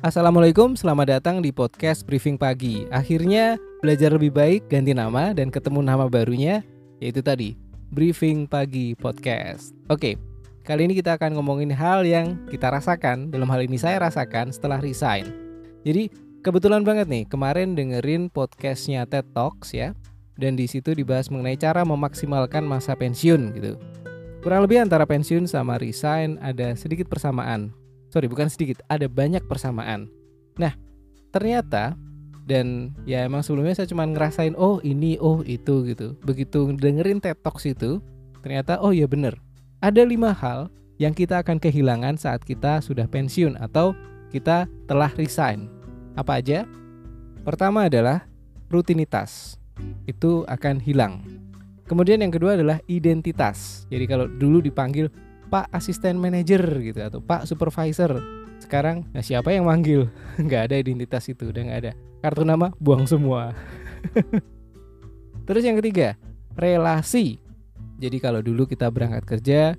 Assalamualaikum, selamat datang di podcast Briefing Pagi. Akhirnya belajar lebih baik, ganti nama dan ketemu nama barunya, yaitu tadi Briefing Pagi Podcast. Oke, kali ini kita akan ngomongin hal yang kita rasakan, dalam hal ini saya rasakan setelah resign. Jadi kebetulan banget nih, kemarin dengerin podcastnya TED Talks ya, dan di situ dibahas mengenai cara memaksimalkan masa pensiun gitu. Kurang lebih antara pensiun sama resign ada sedikit persamaan. Sorry, bukan sedikit, ada banyak persamaan. Nah, ternyata dan ya emang sebelumnya saya cuma ngerasain oh ini, oh itu gitu. Begitu dengerin TED Talks itu, ternyata oh ya bener. Ada lima hal yang kita akan kehilangan saat kita sudah pensiun atau kita telah resign. Apa aja? Pertama adalah rutinitas. Itu akan hilang. Kemudian yang kedua adalah identitas. Jadi kalau dulu dipanggil Pak asisten manajer gitu atau Pak supervisor, sekarang nah siapa yang manggil? nggak ada identitas itu, udah nggak ada. Kartu nama buang semua. Terus yang ketiga, relasi. Jadi kalau dulu kita berangkat kerja,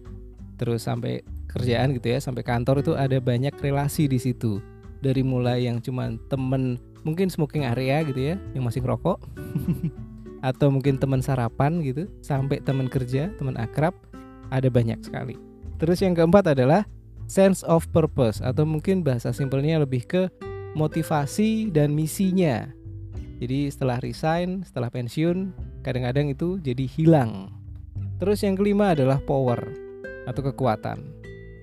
terus sampai kerjaan gitu ya, sampai kantor itu ada banyak relasi di situ. Dari mulai yang cuman temen mungkin smoking area gitu ya, yang masih ngerokok. atau mungkin teman sarapan gitu sampai teman kerja teman akrab ada banyak sekali terus yang keempat adalah sense of purpose atau mungkin bahasa simpelnya lebih ke motivasi dan misinya. Jadi setelah resign setelah pensiun kadang-kadang itu jadi hilang. Terus yang kelima adalah power atau kekuatan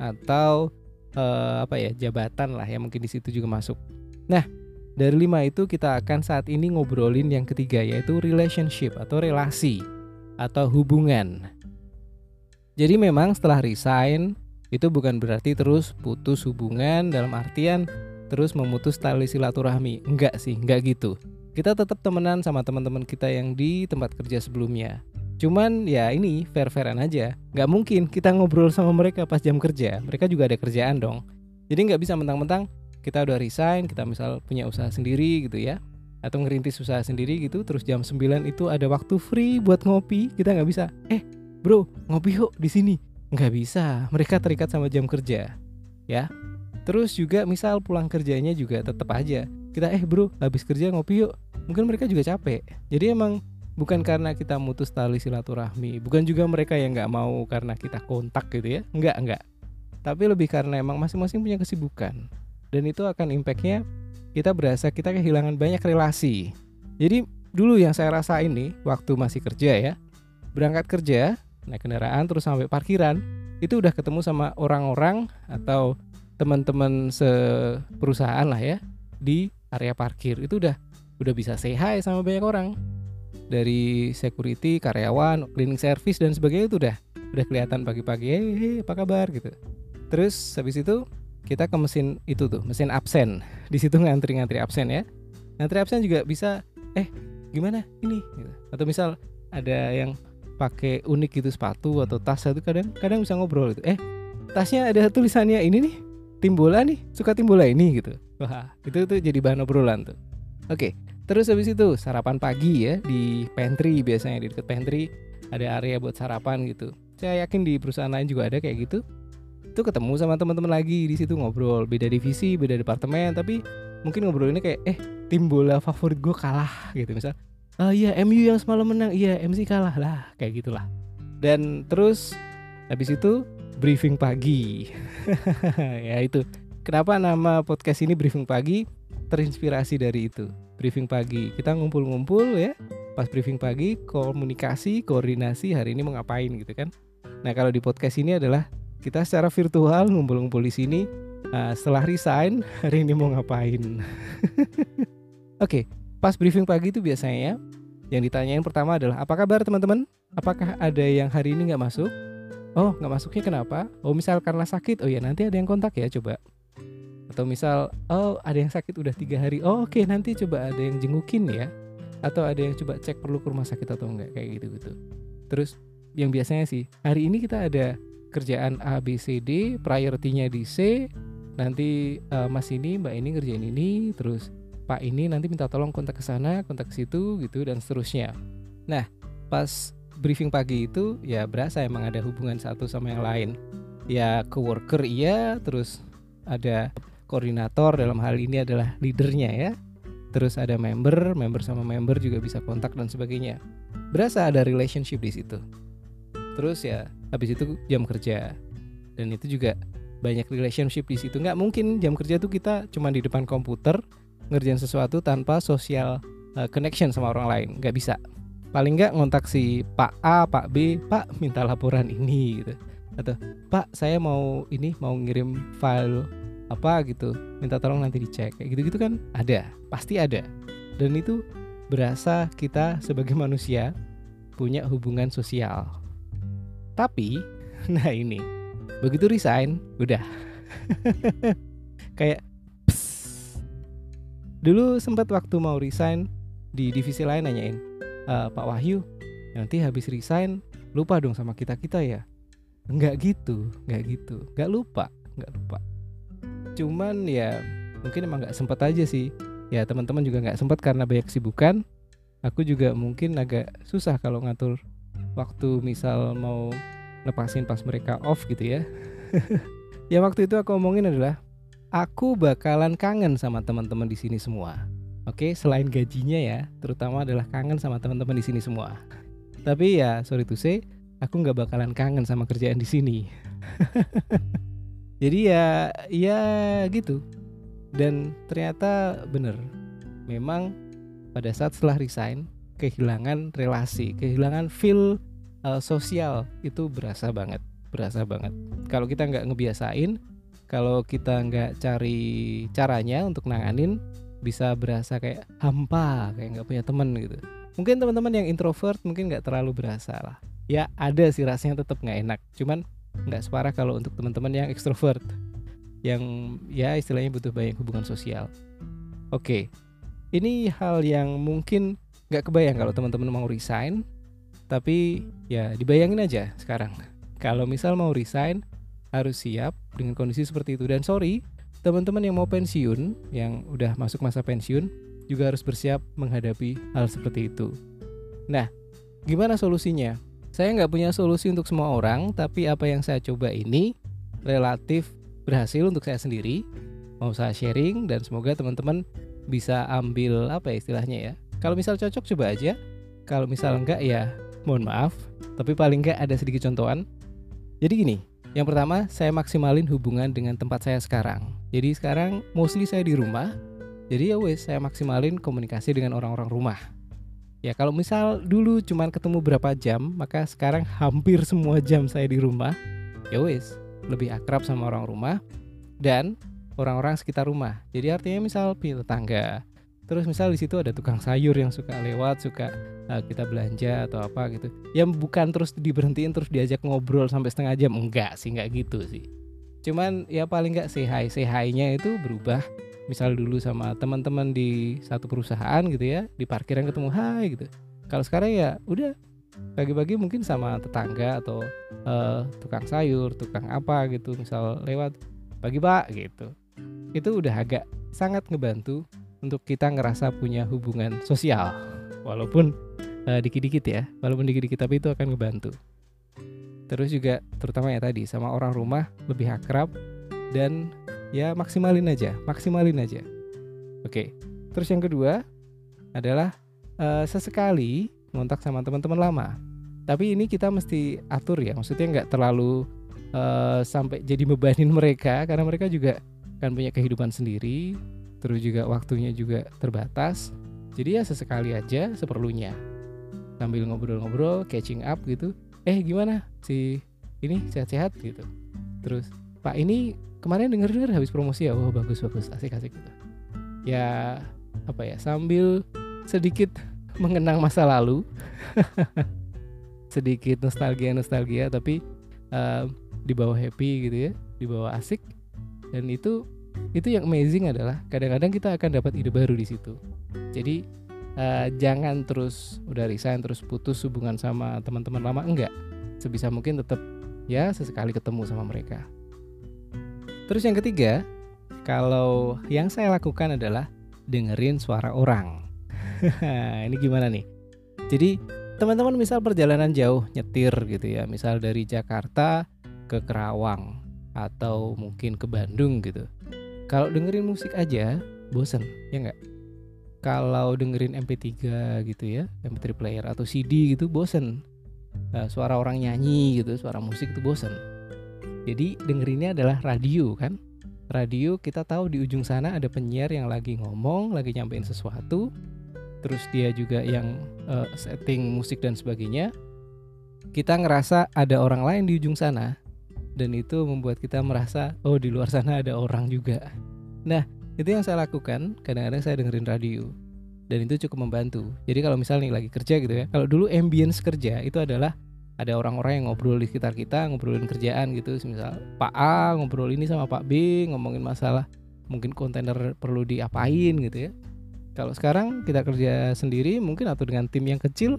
atau uh, apa ya jabatan lah ya mungkin di situ juga masuk. Nah dari lima itu kita akan saat ini ngobrolin yang ketiga yaitu relationship atau relasi atau hubungan. Jadi memang setelah resign itu bukan berarti terus putus hubungan dalam artian terus memutus tali silaturahmi. Enggak sih, enggak gitu. Kita tetap temenan sama teman-teman kita yang di tempat kerja sebelumnya. Cuman ya ini fair-fairan aja. Nggak mungkin kita ngobrol sama mereka pas jam kerja. Mereka juga ada kerjaan dong. Jadi nggak bisa mentang-mentang kita udah resign kita misal punya usaha sendiri gitu ya atau ngerintis usaha sendiri gitu terus jam 9 itu ada waktu free buat ngopi kita nggak bisa eh bro ngopi yuk di sini. Nggak bisa mereka terikat sama jam kerja ya. Terus juga misal pulang kerjanya juga tetap aja. Kita eh bro habis kerja ngopi yuk. Mungkin mereka juga capek. Jadi emang bukan karena kita mutus tali silaturahmi bukan juga mereka yang nggak mau karena kita kontak gitu ya. Nggak nggak. Tapi lebih karena emang masing-masing punya kesibukan. Dan itu akan impactnya kita berasa kita kehilangan banyak relasi. Jadi dulu yang saya rasa ini waktu masih kerja ya, berangkat kerja naik kendaraan terus sampai parkiran itu udah ketemu sama orang-orang atau teman-teman seperusahaan lah ya di area parkir. Itu udah udah bisa say hi sama banyak orang. Dari security karyawan cleaning service dan sebagainya itu udah udah kelihatan pagi-pagi hey, hey apa kabar? gitu. Terus habis itu kita ke mesin itu tuh mesin absen. Di situ ngantri-ngantri absen ya. Ngantri absen juga bisa eh gimana? Ini? gitu. atau misal ada yang pakai unik gitu sepatu atau tas itu kadang kadang bisa ngobrol gitu. Eh tasnya ada tulisannya ini nih timbola nih suka timbola ini gitu. Wah itu tuh jadi bahan obrolan tuh. Oke terus habis itu sarapan pagi ya di pantry biasanya di dekat pantry ada area buat sarapan gitu. Saya yakin di perusahaan lain juga ada kayak gitu. Itu ketemu sama teman-teman lagi di situ ngobrol. Beda divisi beda departemen tapi mungkin ngobrol ini kayak eh tim bola favorit gue kalah gitu. Misal oh iya MU yang semalam menang. Iya MC kalah. Lah kayak gitulah. Dan terus habis itu briefing pagi. Ya itu. Kenapa nama podcast ini briefing pagi? Terinspirasi dari itu. Briefing pagi. Kita ngumpul-ngumpul ya. Pas briefing pagi komunikasi koordinasi hari ini mau ngapain gitu kan. Nah kalau di podcast ini adalah kita secara virtual ngumpul-ngumpul di sini. Uh, setelah resign, hari ini mau ngapain? Oke, okay, pas briefing pagi itu biasanya yang ditanyain pertama adalah apa kabar teman-teman? Apakah ada yang hari ini nggak masuk? Oh, nggak masuknya kenapa? Oh, misal karena sakit. Oh ya, nanti ada yang kontak ya, coba. Atau misal, oh ada yang sakit udah tiga hari. Oh, oke, okay, nanti coba ada yang jengukin ya. Atau ada yang coba cek perlu ke rumah sakit atau enggak kayak gitu gitu. Terus yang biasanya sih hari ini kita ada kerjaan A B C D priority-nya di C nanti uh, Mas ini Mbak ini ngerjain ini terus Pak ini nanti minta tolong kontak ke sana kontak ke situ gitu dan seterusnya. Nah pas briefing pagi itu ya berasa emang ada hubungan satu sama yang lain. Ya coworker iya terus ada koordinator dalam hal ini adalah leadernya ya. Terus ada member member sama member juga bisa kontak dan sebagainya. Berasa ada relationship di situ. Terus ya habis itu jam kerja. Dan itu juga banyak relationship di situ. Nggak mungkin jam kerja tuh kita cuma di depan komputer ngerjain sesuatu tanpa sosial uh, connection sama orang lain. Nggak bisa. Paling nggak ngontak si Pak A Pak B Pak minta laporan ini gitu. Atau Pak saya mau ini mau ngirim file apa gitu. Minta tolong nanti dicek. Kayak gitu gitu kan ada. Pasti ada. Dan itu berasa kita sebagai manusia punya hubungan sosial. Tapi nah ini. Begitu resign udah. Kayak. Dulu sempat waktu mau resign di divisi lain nanyain e, Pak Wahyu nanti habis resign lupa dong sama kita kita ya? Nggak gitu nggak gitu. Nggak lupa nggak lupa. Cuman ya mungkin emang nggak sempat aja sih. Ya teman-teman juga nggak sempat karena banyak kesibukan. Aku juga mungkin agak susah kalau ngatur waktu misal mau lepasin pas mereka off gitu ya. Ya waktu itu aku omongin adalah aku bakalan kangen sama teman-teman di sini semua. Oke selain gajinya ya terutama adalah kangen sama teman-teman di sini semua. Tapi ya sorry to say aku nggak bakalan kangen sama kerjaan di sini. Jadi ya ya gitu. Dan ternyata bener. Memang pada saat setelah resign kehilangan relasi kehilangan feel uh, sosial itu berasa banget berasa banget. Kalau kita nggak ngebiasain kalau kita nggak cari caranya untuk nanganin bisa berasa kayak hampa kayak nggak punya temen gitu mungkin teman-teman yang introvert mungkin nggak terlalu berasa lah ya ada sih rasanya tetap nggak enak cuman nggak separah kalau untuk teman-teman yang ekstrovert yang ya istilahnya butuh banyak hubungan sosial. Oke, ini hal yang mungkin nggak kebayang kalau teman-teman mau resign, tapi ya dibayangin aja sekarang. Kalau misal mau resign harus siap dengan kondisi seperti itu dan sorry teman-teman yang mau pensiun yang udah masuk masa pensiun juga harus bersiap menghadapi hal seperti itu. Nah, gimana solusinya? Saya nggak punya solusi untuk semua orang, tapi apa yang saya coba ini relatif berhasil untuk saya sendiri. Mau saya sharing dan semoga teman-teman bisa ambil apa ya istilahnya ya. Kalau misal cocok coba aja. Kalau misal enggak ya mohon maaf, tapi paling enggak ada sedikit contohan. Jadi gini, yang pertama saya maksimalin hubungan dengan tempat saya sekarang. Jadi sekarang mostly saya di rumah. Jadi ya wes saya maksimalin komunikasi dengan orang-orang rumah Ya kalau misal dulu cuma ketemu berapa jam, maka sekarang hampir semua jam saya di rumah. Ya wis, lebih akrab sama orang rumah dan orang-orang sekitar rumah. Jadi artinya misal tetangga. Terus misal di situ ada tukang sayur yang suka lewat, suka uh, kita belanja atau apa gitu. Yang bukan terus diberhentiin terus diajak ngobrol sampai setengah jam. Enggak sih, enggak gitu sih. Cuman ya paling enggak say hi, say hi-nya itu berubah misal dulu sama teman-teman di satu perusahaan gitu ya di parkiran ketemu hai gitu kalau sekarang ya udah pagi-pagi mungkin sama tetangga atau uh, tukang sayur tukang apa gitu misal lewat pagi pak gitu itu udah agak sangat ngebantu untuk kita ngerasa punya hubungan sosial. Walaupun uh, dikit-dikit ya walaupun dikit-dikit tapi itu akan ngebantu. Terus juga terutama ya tadi sama orang rumah lebih akrab dan ya maksimalin aja maksimalin aja. Oke terus yang kedua adalah uh, sesekali ngontak sama teman-teman lama. Tapi ini kita mesti atur ya maksudnya nggak terlalu uh, sampai jadi bebanin mereka karena mereka juga kan punya kehidupan sendiri terus juga waktunya juga terbatas. Jadi ya sesekali aja seperlunya. Sambil ngobrol-ngobrol catching up gitu. Eh gimana? Si ini sehat-sehat gitu. Terus pak ini kemarin denger dengar habis promosi ya? Wah bagus bagus. Asik asik gitu. Ya apa ya sambil sedikit mengenang masa lalu. Sedikit nostalgia nostalgia tapi uh, di bawah happy gitu ya di bawah asik. Dan itu itu yang amazing adalah kadang-kadang kita akan dapat ide baru di situ jadi uh, jangan terus udah resign terus putus hubungan sama teman-teman lama enggak sebisa mungkin tetap ya sesekali ketemu sama mereka Terus yang ketiga, kalau yang saya lakukan adalah dengerin suara orang. ini gimana nih? Jadi teman-teman misal perjalanan jauh nyetir gitu ya, misal dari Jakarta ke Kerawang atau mungkin ke Bandung gitu. Kalau dengerin musik aja bosen ya nggak? Kalau dengerin MP3 gitu ya MP3 player atau CD gitu bosen. Nah, suara orang nyanyi gitu suara musik itu bosen. Jadi dengerinnya adalah radio kan? Radio kita tahu di ujung sana ada penyiar yang lagi ngomong lagi nyampein sesuatu terus dia juga yang uh, setting musik dan sebagainya. Kita ngerasa ada orang lain di ujung sana dan itu membuat kita merasa oh di luar sana ada orang juga. Nah itu yang saya lakukan kadang-kadang saya dengerin radio. Dan itu cukup membantu. Jadi kalau misalnya lagi kerja gitu ya kalau dulu ambience kerja itu adalah ada orang-orang yang ngobrol di sekitar kita ngobrolin kerjaan gitu. Misal Pak A ngobrol ini sama Pak B ngomongin masalah mungkin kontainer perlu diapain gitu ya. Kalau sekarang kita kerja sendiri mungkin atau dengan tim yang kecil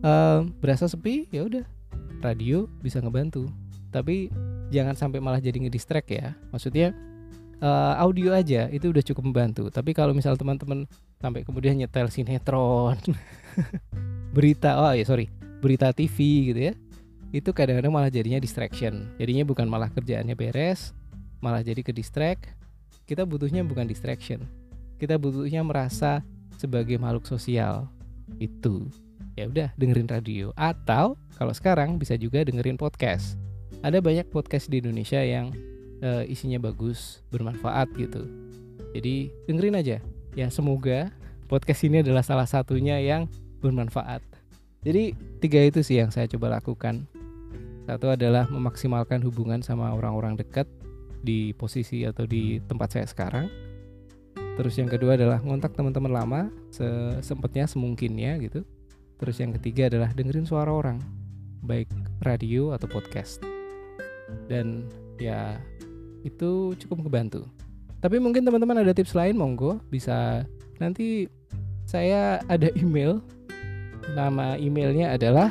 uh, berasa sepi ya udah radio bisa ngebantu. Tapi jangan sampai malah jadi ngedistract ya maksudnya uh, audio aja itu udah cukup membantu. Tapi kalau misal teman-teman sampai kemudian nyetel sinetron, berita, oh ya sorry, berita TV gitu ya, itu kadang-kadang malah jadinya distraction. Jadinya bukan malah kerjaannya beres, malah jadi ke distract. Kita butuhnya bukan distraction, kita butuhnya merasa sebagai makhluk sosial. Itu ya udah dengerin radio atau kalau sekarang bisa juga dengerin podcast. Ada banyak podcast di Indonesia yang uh, isinya bagus, bermanfaat gitu. Jadi dengerin aja. Ya semoga podcast ini adalah salah satunya yang bermanfaat. Jadi tiga itu sih yang saya coba lakukan. Satu adalah memaksimalkan hubungan sama orang-orang dekat di posisi atau di tempat saya sekarang. Terus yang kedua adalah ngontak teman-teman lama sesempatnya semungkinnya gitu. Terus yang ketiga adalah dengerin suara orang, baik radio atau podcast. Dan ya itu cukup ngebantu. Tapi mungkin teman-teman ada tips lain monggo. Bisa nanti saya ada email. Nama emailnya adalah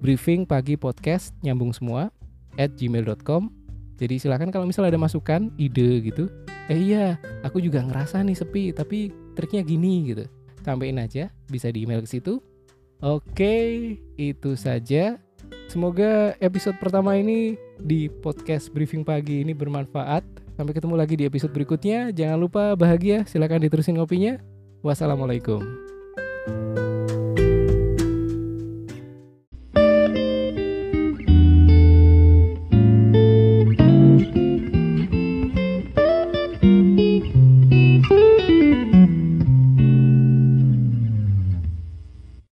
briefing pagi podcast nyambung semua at gmail.com jadi silahkan kalau misalnya ada masukan ide gitu. Eh iya aku juga ngerasa nih sepi tapi triknya gini gitu. Sampaikan aja bisa di email ke situ. Oke itu saja Semoga episode pertama ini di podcast briefing pagi ini bermanfaat. Sampai ketemu lagi di episode berikutnya. Jangan lupa bahagia, silahkan diterusin ngopinya. Wassalamualaikum.